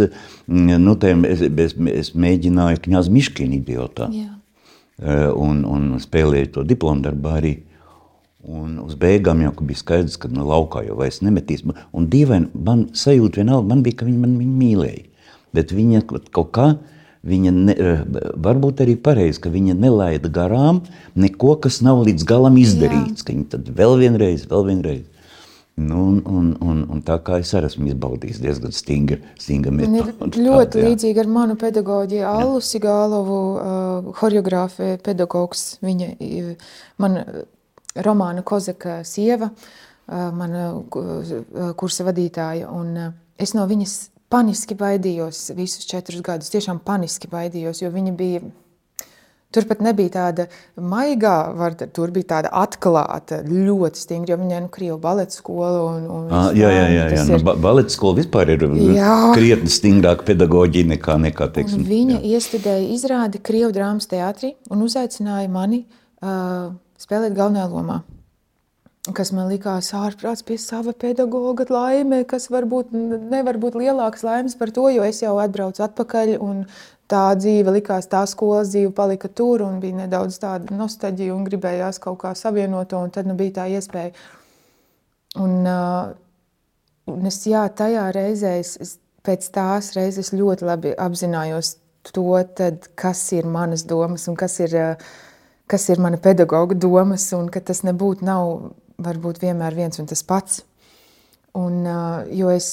nu, tēm, es, es, es mēģināju kņāz Miškina idiotā. Jā. Eh, un, un spēlēju to diplomu darbā arī. Un uz beigām jau bija skaidrs, ka nu, laukā jau vairs nemetīs. Un dīvaini, man sajūta vienalga, man bija, ka viņa man viņa mīlēja. Bet viņa kaut kā, viņa ne, eh, varbūt arī pareizi, ka viņa nelaida garām neko, kas nav līdz galam izdarīts. Viņa tad vēl vienreiz, vēl vienreiz. Nu, un, un, un, un tā kā es arī esmu izbaudījis diezgan stingri, stingri metodi. Ļoti tāda, līdzīgi ar manu pedagoģi Allu Sigālovu, uh, horeogrāfe, pedagogs. Viņa, man romāna Kozaka sieva, uh, mana kursa vadītāja, un uh, es no viņas paniski baidījos visus četrus gadus. Tiešām paniski baidījos, jo viņa bija. Tur pat nebija tāda maigā, var, tur bija tāda atklāta, ļoti stingra. Viņai ir nu, krievu baleta skola. Un, un ah, jā, jā, jā. jā. Ir... Nu, baleta skola vispār ir jā. krietni stingrāka pedagoģija nekā, nekā teiksim, un viņa jā. iestudēja izrādi Krievu drāmas teātrī un uzaicināja mani uh, spēlēt galvenajā lomā kas man likās ārprāts pie sava pedagoga laime, kas varbūt nevar būt lielāks laimes par to, jo es jau atbraucu atpakaļ un tā dzīve likās, tā skolas dzīve palika tur un bija nedaudz tāda nostalģija un gribējās kaut kā savienot to, un tad nu bija tā iespēja. Un, uh, un es, jā, tajā reizē, es, es, pēc tās reizes ļoti labi apzinājos to, tad, kas ir manas domas un kas ir, kas ir mana pedagoga domas, un ka tas nebūtu nav var būt vienmēr viens un tas pats. Un, jo es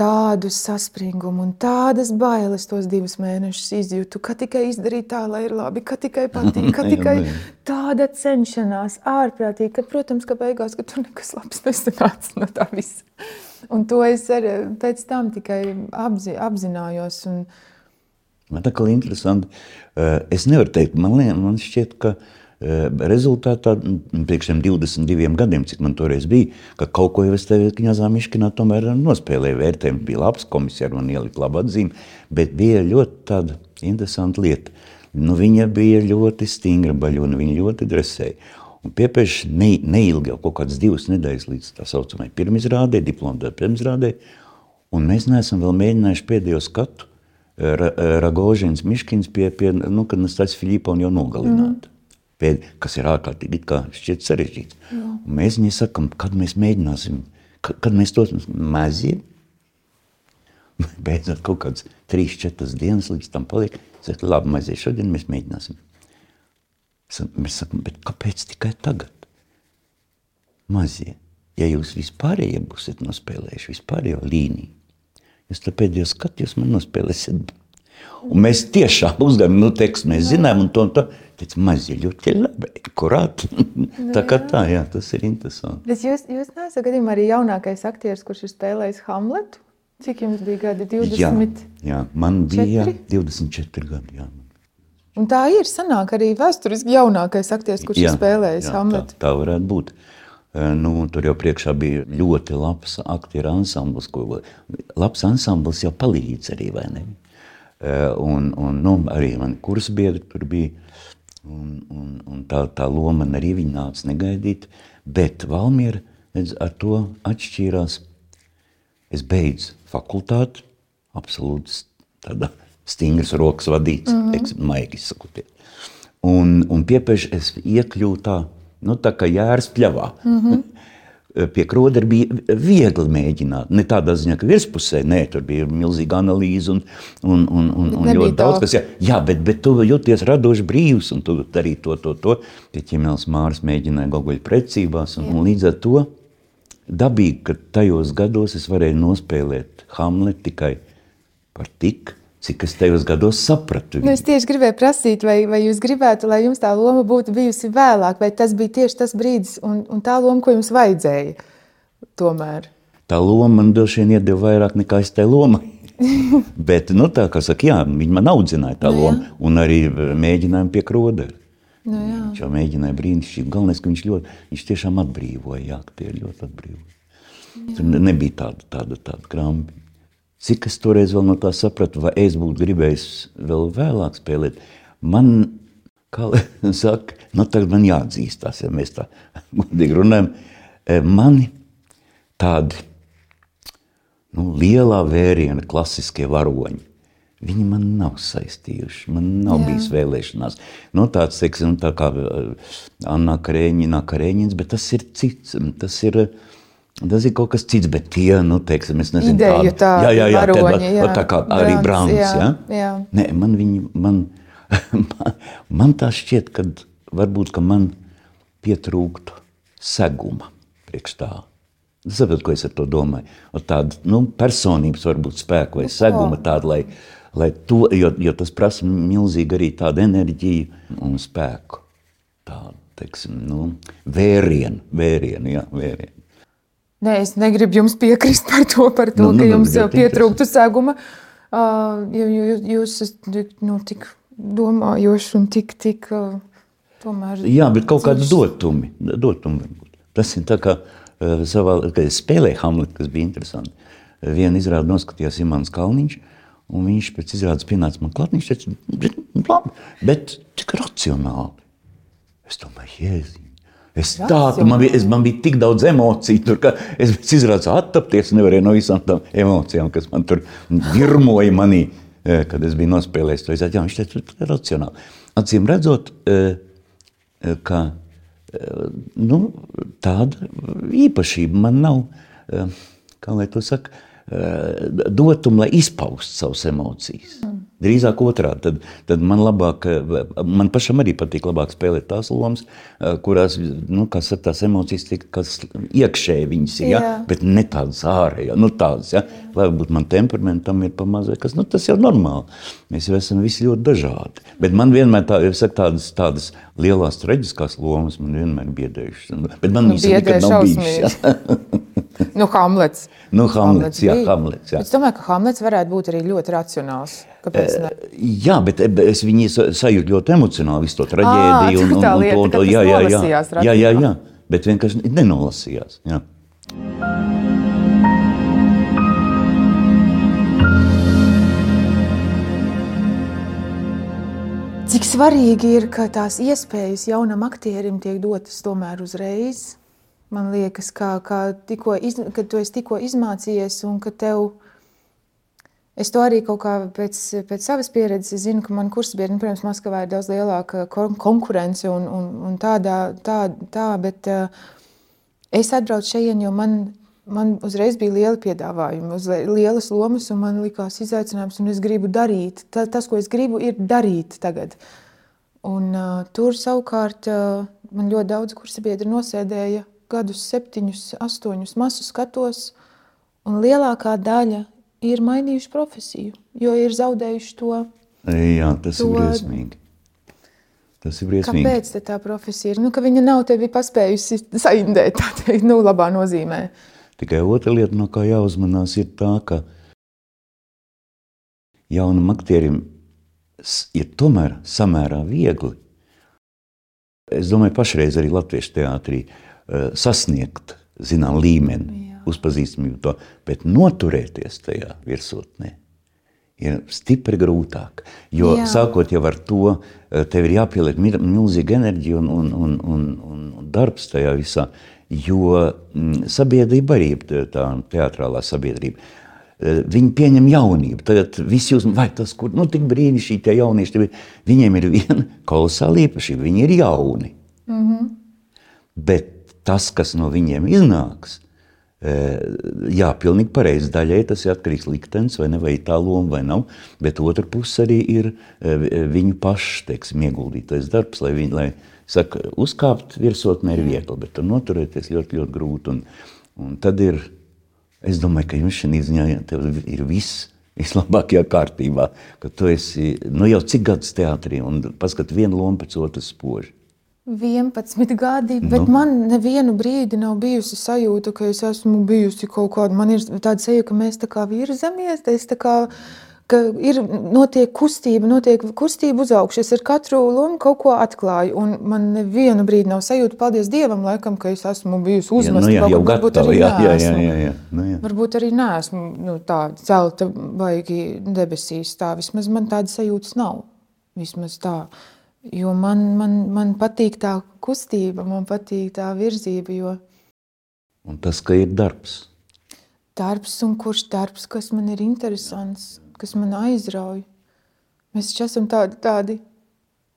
tādu saspringumu un tādas bailes tos divus mēnešus izjūtu, ka tikai izdarīt tā, lai ir labi, ka tikai patīk, ka tikai tāda cenšanās ārprātīgi, ka, protams, ka beigās, ka tur nekas labs nesanāca no tā visa. Un to es arī pēc tam tikai apzi, apzinājos. Un... Man tā kā interesanti, es nevaru teikt, man, man šķiet, ka uh, rezultātā, priekš tiem 22 gadiem, cik man toreiz bija, ka kaut ko jau es tevi Kņazā Miškinā tomēr nospēlēju. Vērtējumi bija labs, komisija man ielika labu atzīmi, bet bija ļoti tāda interesanta lieta. Nu, viņa bija ļoti stingra baļona, viņa ļoti dresēja. Un piepieši ne, neilgi, kaut kādas divas nedēļas līdz tā saucamai pirmizrādē, diplomāta pirmizrādē, un mēs neesam vēl mēģinājuši pēdējo skatu Ra, Ragožins Miškins pie, pie nu, kad Nastas Filipa un jau nogalināt. Mm. Pēd, kas ir ārkārtīgi kā šķiet sarežģīts. Mēs viņai sakam, kad mēs mēģināsim, kad, kad mēs tos mazie, beidzot kaut trīs, četras dienas līdz tam paliek, saka, labi, mazie, šodien mēs mēģināsim. Mēs sakam, bet kāpēc tikai tagad? Mazie, ja jūs vispārējie būsiet nospēlējuši vispārējo līniju, jūs to pēdējo skatu jūs man nospēlēsiet. Un mēs tiešām uzdevām, nu, tekstu mēs zinām, un to, un to teica, mazie ļoti labi, kurāt. tā kā tā, jā, tas ir interesanti. Bet jūs, jūs neesat gadījumā arī jaunākais aktieris, kurš ir spēlējis Hamletu? Cik jums bija gadi? 20? Jā, jā man bija jā, 24 gadi, jā. Un tā ir sanāk arī vēsturiski jaunākais aktieris, kurš jā, ir spēlējis jā, Hamletu. Tā, tā varētu būt. Nu, tur jau priekšā bija ļoti labs aktieru ansamblis, ko labs ansamblis jau palīdz arī, vai ne? Un, un nu, arī man kursbiedri tur bija, un, un, un tā, tā loma arī viņa nāca negaidīt, bet Valmiera ar to atšķīrās. Es beidzu fakultāti, absolūti tādā stingras rokas vadīts, mm -hmm. maigi sakoties. Un, un piepieši es iekļuvu tā, nu, tā kā jēras pļavā. Mm -hmm. Pie kroda bija viegli mēģināt. Ne tādā ziņā, ka virspusē, nē, tur bija milzīga analīze un, un, un, un, un ļoti daudz kas. Jā, jā bet, bet tu jūties radoši brīvs un tu darīji to, to, to. Pie ķemēls Mārs mēģināja goguļu precībās un, un līdz ar to dabīgi, ka tajos gados es varēju nospēlēt Hamlet tikai par tik, cik es tajos gados sapratu. Nu, es tieši gribēju prasīt, vai, vai jūs gribētu, lai jums tā loma būtu bijusi vēlāk, vai tas bija tieši tas brīdis un, un tā loma, ko jums vajadzēja tomēr? Tā loma man droši vien iedeva vairāk nekā es tai lomai. Bet, nu, tā kā saka, jā, viņi man audzināja tā nu, loma, un arī mēģinājumu pie krodera. Nu, jā. viņš jau mēģināja brīnišķīgi. Galvenais, ka viņš ļoti, viņš tiešām atbrīvoja, jā, tie ļoti atbrīvoja. Jā. Tur nebija tāda, tāda, tāda krampi. Cik es toreiz vēl no tā sapratu, vai es būtu gribējis vēl vēlāk spēlēt, man, kā saka, nu tagad man jāatzīstās, ja mēs tā godīgi runājam, e, mani tādi nu, lielā vēriena klasiskie varoņi, viņi man nav saistījuši, man nav Jā. bijis vēlēšanās. Nu, tāds, teiksim, tā kā e, Anna Karēņina, Karēņins, bet tas ir cits, tas ir, uh, Tas ir kaut kas cits, bet tie, nu, teiksim, es nezinu, Ideju, tā, jā, jā, jā, varoņi, jā. tā kā arī Brāns, jā, jā. jā. Nē, man viņi, man, man, man tā šķiet, ka varbūt, ka man pietrūktu seguma priekš tā. Saprotu, ko es ar to domāju. O tāda, nu, personības varbūt spēku vai nu, seguma tāda, lai, lai to, jo, jo tas prasa milzīgi arī tādu enerģiju un spēku. Tādu, teiksim, nu, vērienu, vērienu, jā, vērienu. Nē, es negribu jums piekrist par to, par to nu, ka nu, jums jau pietrūktu seguma. Uh, jūs, jūs esat nu, tik domājoši un tik, tik uh, tomēr. Jā, bet kaut kāds dotumi. dotumi varbūt. Tas ir tā kā uh, savā, kad es spēlēju Hamletu, kas bija interesanti. Vienu izrādu noskatījās Imants Kalniņš, un viņš pēc izrādes pienāca man klāt, viņš teica, labi, bet tik racionāli. Es domāju, jēziņ. Es tādu, man bija, es, man bija tik daudz emociju, tur, ka es izrādījos attapties, nevarēju no visām tām emocijām, kas man tur virmoja manī, eh, kad es biju nospēlējis to. Jā, viņš teica, tas ir racionāli. Acīm redzot, eh, eh, ka nu, tāda īpašība man nav, kā lai to saka, dotum, lai izpaustu savas emocijas. Mm. Drīzāk otrādi. Tad, tad man, labāk, man pašam arī patīk labāk spēlēt tās lomas, eh, kurās nu, saka, tās emocijas tiek iekšēji viņas ir, ja? bet ne tādas ārējas. Nu, tādas, ja? Lai būtu man temperamentam ir pamazē, kas nu, tas jau normāli. Mēs jau esam visi ļoti dažādi. Bet man vienmēr tā, saku, tādas, tādas lielās traģiskās lomas man vienmēr biedējušas. Bet man nu, viņas nekad nav bijušas. Ja? nu, Hamlets. Nu, Hamlets, Hamlets jā, Hamlets, jā. Es domāju, ka Hamlets varētu būt arī ļoti racionāls. Kāpēc? Ne? Jā, bet es viņu sajūtu ļoti emocionāli, visu to traģēdiju. À, un, un, un, lieta, un to, jā, jā, jā, jā, jā, jā, bet vienkārši nenolasījās. Jā. Cik svarīgi ir, ka tās iespējas jaunam aktierim tiek dotas tomēr uzreiz. Man liekas, kā, kā tikko, iz, kad tu esi tikko izmācījies un ka tev Es to arī kaut kā pēc, pēc savas pieredzes zinu, ka man kursbiedri, nu, protams, Maskavā ir daudz lielāka konkurence un, un, un tādā, tā, tā, bet uh, es atbraucu šeit, jo man, man uzreiz bija liela piedāvājuma, lielas lomas, un man likās izaicinājums, un es gribu darīt. Ta, tas, ko es gribu, ir darīt tagad. Un uh, tur savukārt uh, man ļoti daudz kursabiedri nosēdēja gadus septiņus, astoņus masu skatos, un lielākā daļa ir mainījuši profesiju, jo ir zaudējuši to. Jā, tas to... ir briesmīgi. Tas ir briesmīgi. Kāpēc tā profesija ir? Nu, ka viņa nav tevi paspējusi saindēt, tā teikt, nu, labā nozīmē. Tikai otra lieta, no kā jāuzmanās, ir tā, ka jaunam aktierim ir tomēr samērā viegli. Es domāju, pašreiz arī Latviešu teātrī uh, sasniegt zinām līmeni. Jā uzpazīstamību to, bet noturēties tajā virsotnē ir stipri grūtāk. Jo Jā. sākot jau ar to, eh, tev ir jāpieliek milzīga enerģija un, un, un, un, un darbs tajā visā, jo mm, sabiedrība arī tā teatrālā sabiedrība. Eh, viņi pieņem jaunību. Tagad visi jūs, vai tas, kur, nu, tik brīnišķīgi tie jaunieši, viņiem ir viena kolosāla īpašība, viņi ir jauni. Mm -hmm. Bet tas, kas no viņiem iznāks, Jā, pilnīgi pareizi. Daļai tas ir atkarīgs no liktenes, vai, ne, vai tā loma vai nav. Bet otra puse arī ir viņu pašu teiksim, ieguldītais darbs, lai viņi, lai, saka, uzkāpt virsotnē ir viegli, bet tur noturēties ļoti, ļoti grūti. Un, un tad ir, es domāju, ka jums šī ziņā ir viss. Vislabākajā kārtībā, ka tu esi nu, jau cik gadus teātrī un paskat vienu lomu pēc otras spoži. 11 gadi, bet nu. man nevienu brīdi nav bijusi sajūta, ka es esmu bijusi kaut kāda. Man ir tāda sajūta, ka mēs tā kā virzamies, tā kā, ka ir notiek kustība, notiek kustība uz augšu. Es ar katru lomu kaut ko atklāju, un man nevienu brīdi nav sajūta, paldies Dievam, laikam, ka es esmu bijusi uzmesta. Jā, nu, jā, varbūt arī jā, jā, jā, jā, jā. Nu, jā. Varbūt arī neesmu nu, tā celta baigi debesīs, tā vismaz man tādas sajūtas nav. Vismaz tā. Jo man, man, man patīk tā kustība, man patīk tā virzība. Jo... Un tas, ka ir darbs. Darbs un kurš darbs, kas man ir interesants, kas man aizrauj. Mēs taču esam tādi, tādi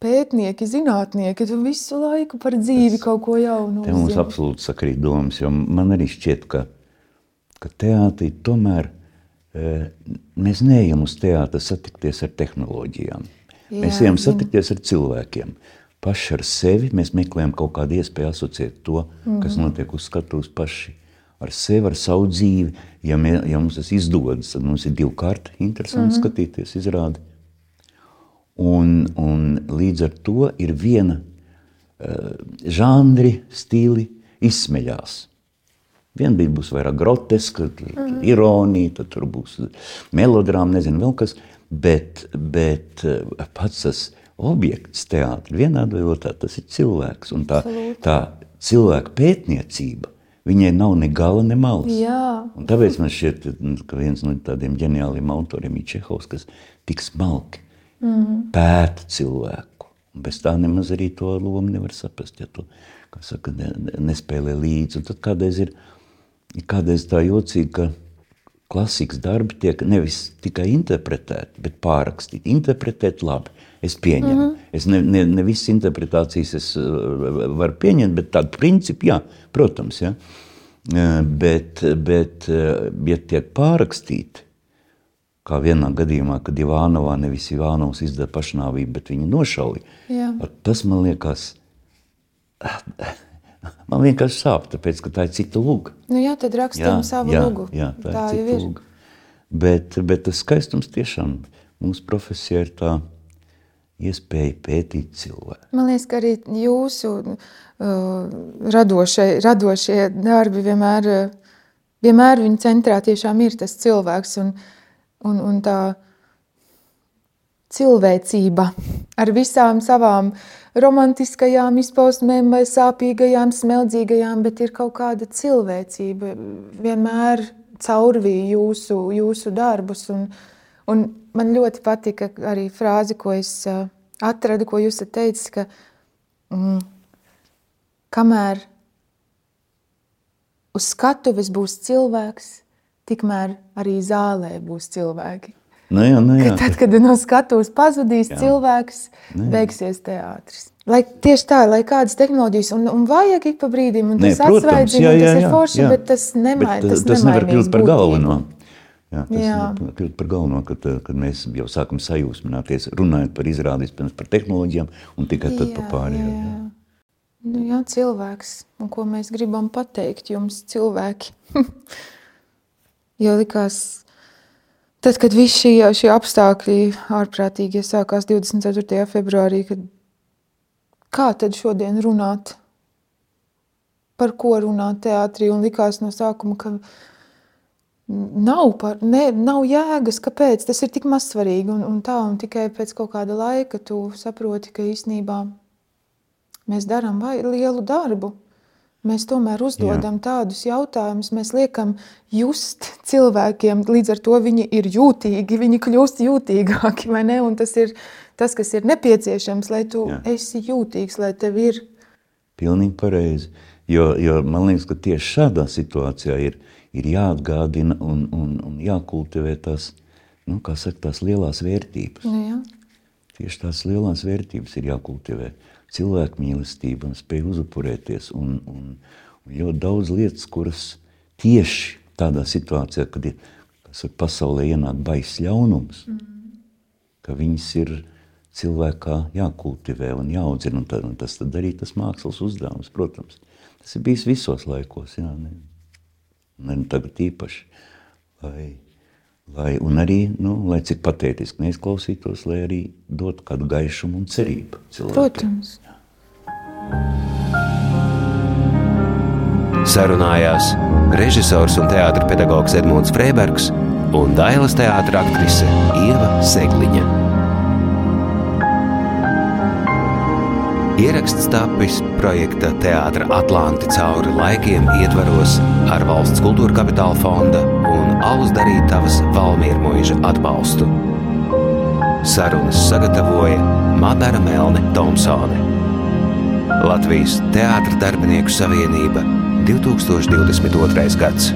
pētnieki, zinātnieki, tu visu laiku par dzīvi tas, kaut ko jaunu. Te mums absolūti sakrīt domas, jo man arī šķiet, ka, ka teātrī tomēr e, mēs neejam uz teātru satikties ar tehnoloģijām. Jā, mēs ejam satikties ar cilvēkiem. Paši ar sevi mēs meklējam kaut kādu iespēju asociēt to, mm -hmm. kas mhm. notiek uz skatuves paši. Ar sevi, ar savu dzīvi. Ja, mē, ja mums tas izdodas, tad mums ir divi kārti. Interesanti mm -hmm. skatīties, izrādi. Un, un līdz ar to ir viena uh, žanri, stili izsmeļās. Viena bija būs vairāk groteska, mm -hmm. ironija, tad tur būs melodrāma, nezinu vēl kas. Bet, bet eh, pats tas objekts, teātris, vienādi vai otrādi, tas ir cilvēks. Un tā, tā cilvēka pētniecība, viņai nav ne gala, ne malas. Tāpēc man šķiet, ka viens no tādiem ģeniāliem autoriem ir Čehovs, kas tik smalki mm -hmm. pēta cilvēku. Un bez tā nemaz arī to lomu nevar saprast, ja tu saka, ne, nespēlē līdzi. Un tad kādreiz ir, kādreiz tā jocīgi, ka klasikas darbi tiek nevis tikai interpretēti, bet pārrakstīti. Interpretēt labi, es pieņemu. Mm -hmm. Es ne, ne, ne visas interpretācijas es uh, varu pieņemt, bet tādu principu, jā, protams, ja. Uh, bet, bet, uh, ja tiek pārrakstīti, kā vienā gadījumā, kad Ivānovā nevis Ivānovs izdara pašnāvību, bet viņa nošauja, tas man liekas Man vienkārši sāp, tāpēc, ka tā ir cita luga. Nu jā, tad rakstam jā, savu jā, lugu. Jā, tā, tā ir cita luga. Bet, bet tas skaistums tiešām mūsu profesijā ir tā iespēja pētīt cilvēku. Man liekas, ka arī jūsu uh, radošie, radošie darbi vienmēr, uh, vienmēr viņa centrā tiešām ir tas cilvēks un, un, un tā cilvēcība ar visām savām uh, romantiskajām izpausmēm vai sāpīgajām, smeldzīgajām, bet ir kaut kāda cilvēcība vienmēr caurvīja jūsu, jūsu darbus. Un, un man ļoti patika arī frāze, ko es atradu, ko jūs teicis, ka mm, kamēr uz skatuves būs cilvēks, tikmēr arī zālē būs cilvēki. Nu, jā, nu, jā. Ka tad, kad no skatuves pazudīs jā. cilvēks, Nu, jā. beigsies teātris. Lai tieši tā, lai kādas tehnoloģijas, un, un vajag ik pa brīdim, un tas atsvaidzina, jā, jā, tas ir jā, forši, jā. bet tas, nemai, Bet, tas, tas nevar kļūt par galveno. Jā, tas Jā. kļūt par galveno, kad, kad mēs jau sākam sajūsmināties, runājot par izrādi, vispirms par tehnoloģijām un tikai tad par pārējo. Jā, jā. Nu, jā, cilvēks, un ko mēs gribam pateikt jums, cilvēki. jo likās, tad, kad visi šie, šie apstākļi ārprātīgi iesākās 24. februārī, kad kā tad šodien runāt? Par ko runāt teātrī? Un likās no sākuma, ka nav, par, ne, nav jēgas, kāpēc tas ir tik mazsvarīgi. Un, un tā, un tikai pēc kaut kāda laika tu saproti, ka īstenībā mēs darām lielu darbu. Mēs tomēr uzdodam Jā. tādus jautājumus, mēs liekam just cilvēkiem, līdz ar to viņi ir jūtīgi, viņi kļūst jūtīgāki, vai ne? Un tas ir tas, kas ir nepieciešams, lai tu Jā. Esi jūtīgs, lai tev ir. Pilnīgi pareizi. Jo, jo man liekas, ka tieši šādā situācijā ir, ir jāatgādina un, un, un jākultivē tās, nu, saka, tās lielās vērtības. Nu, jā. Tieši tās lielās vērtības ir jākultivē. Cilvēku mīlestība un spēja uzupurēties. Un, un, un ļoti daudz lietas, kuras tieši tādā situācijā, kad ir ir pasaulē ienāk baiss ļaunums, mm. ka viņas ir cilvēkā jākultivē un jāaudzina. Un, tad, un tas tad arī tas mākslas uzdevums, protams. Tas ir bijis visos laikos, jā, ne, ne tagad īpaši. Lai, lai, un arī, nu, lai cik patētiski neizklausītos, lai arī dotu kādu gaišumu un cerību cilvēkiem. Protams. Sarunājās režisors un teātris pedagogs Edmunds Freibergs un Dailas teātris aktrise Ieva Segliņa. Ieraksts tapis projekta Teātris Atlanti cauri laikiem ietvaros ar valsts kultūra kapitāla fonda un Alus darītavas Valmiermoža atbalstu. Sarunas sagatavoja Madara Melne Thompsone. Latvijas Teātris darbinieku savienība 2022. gads.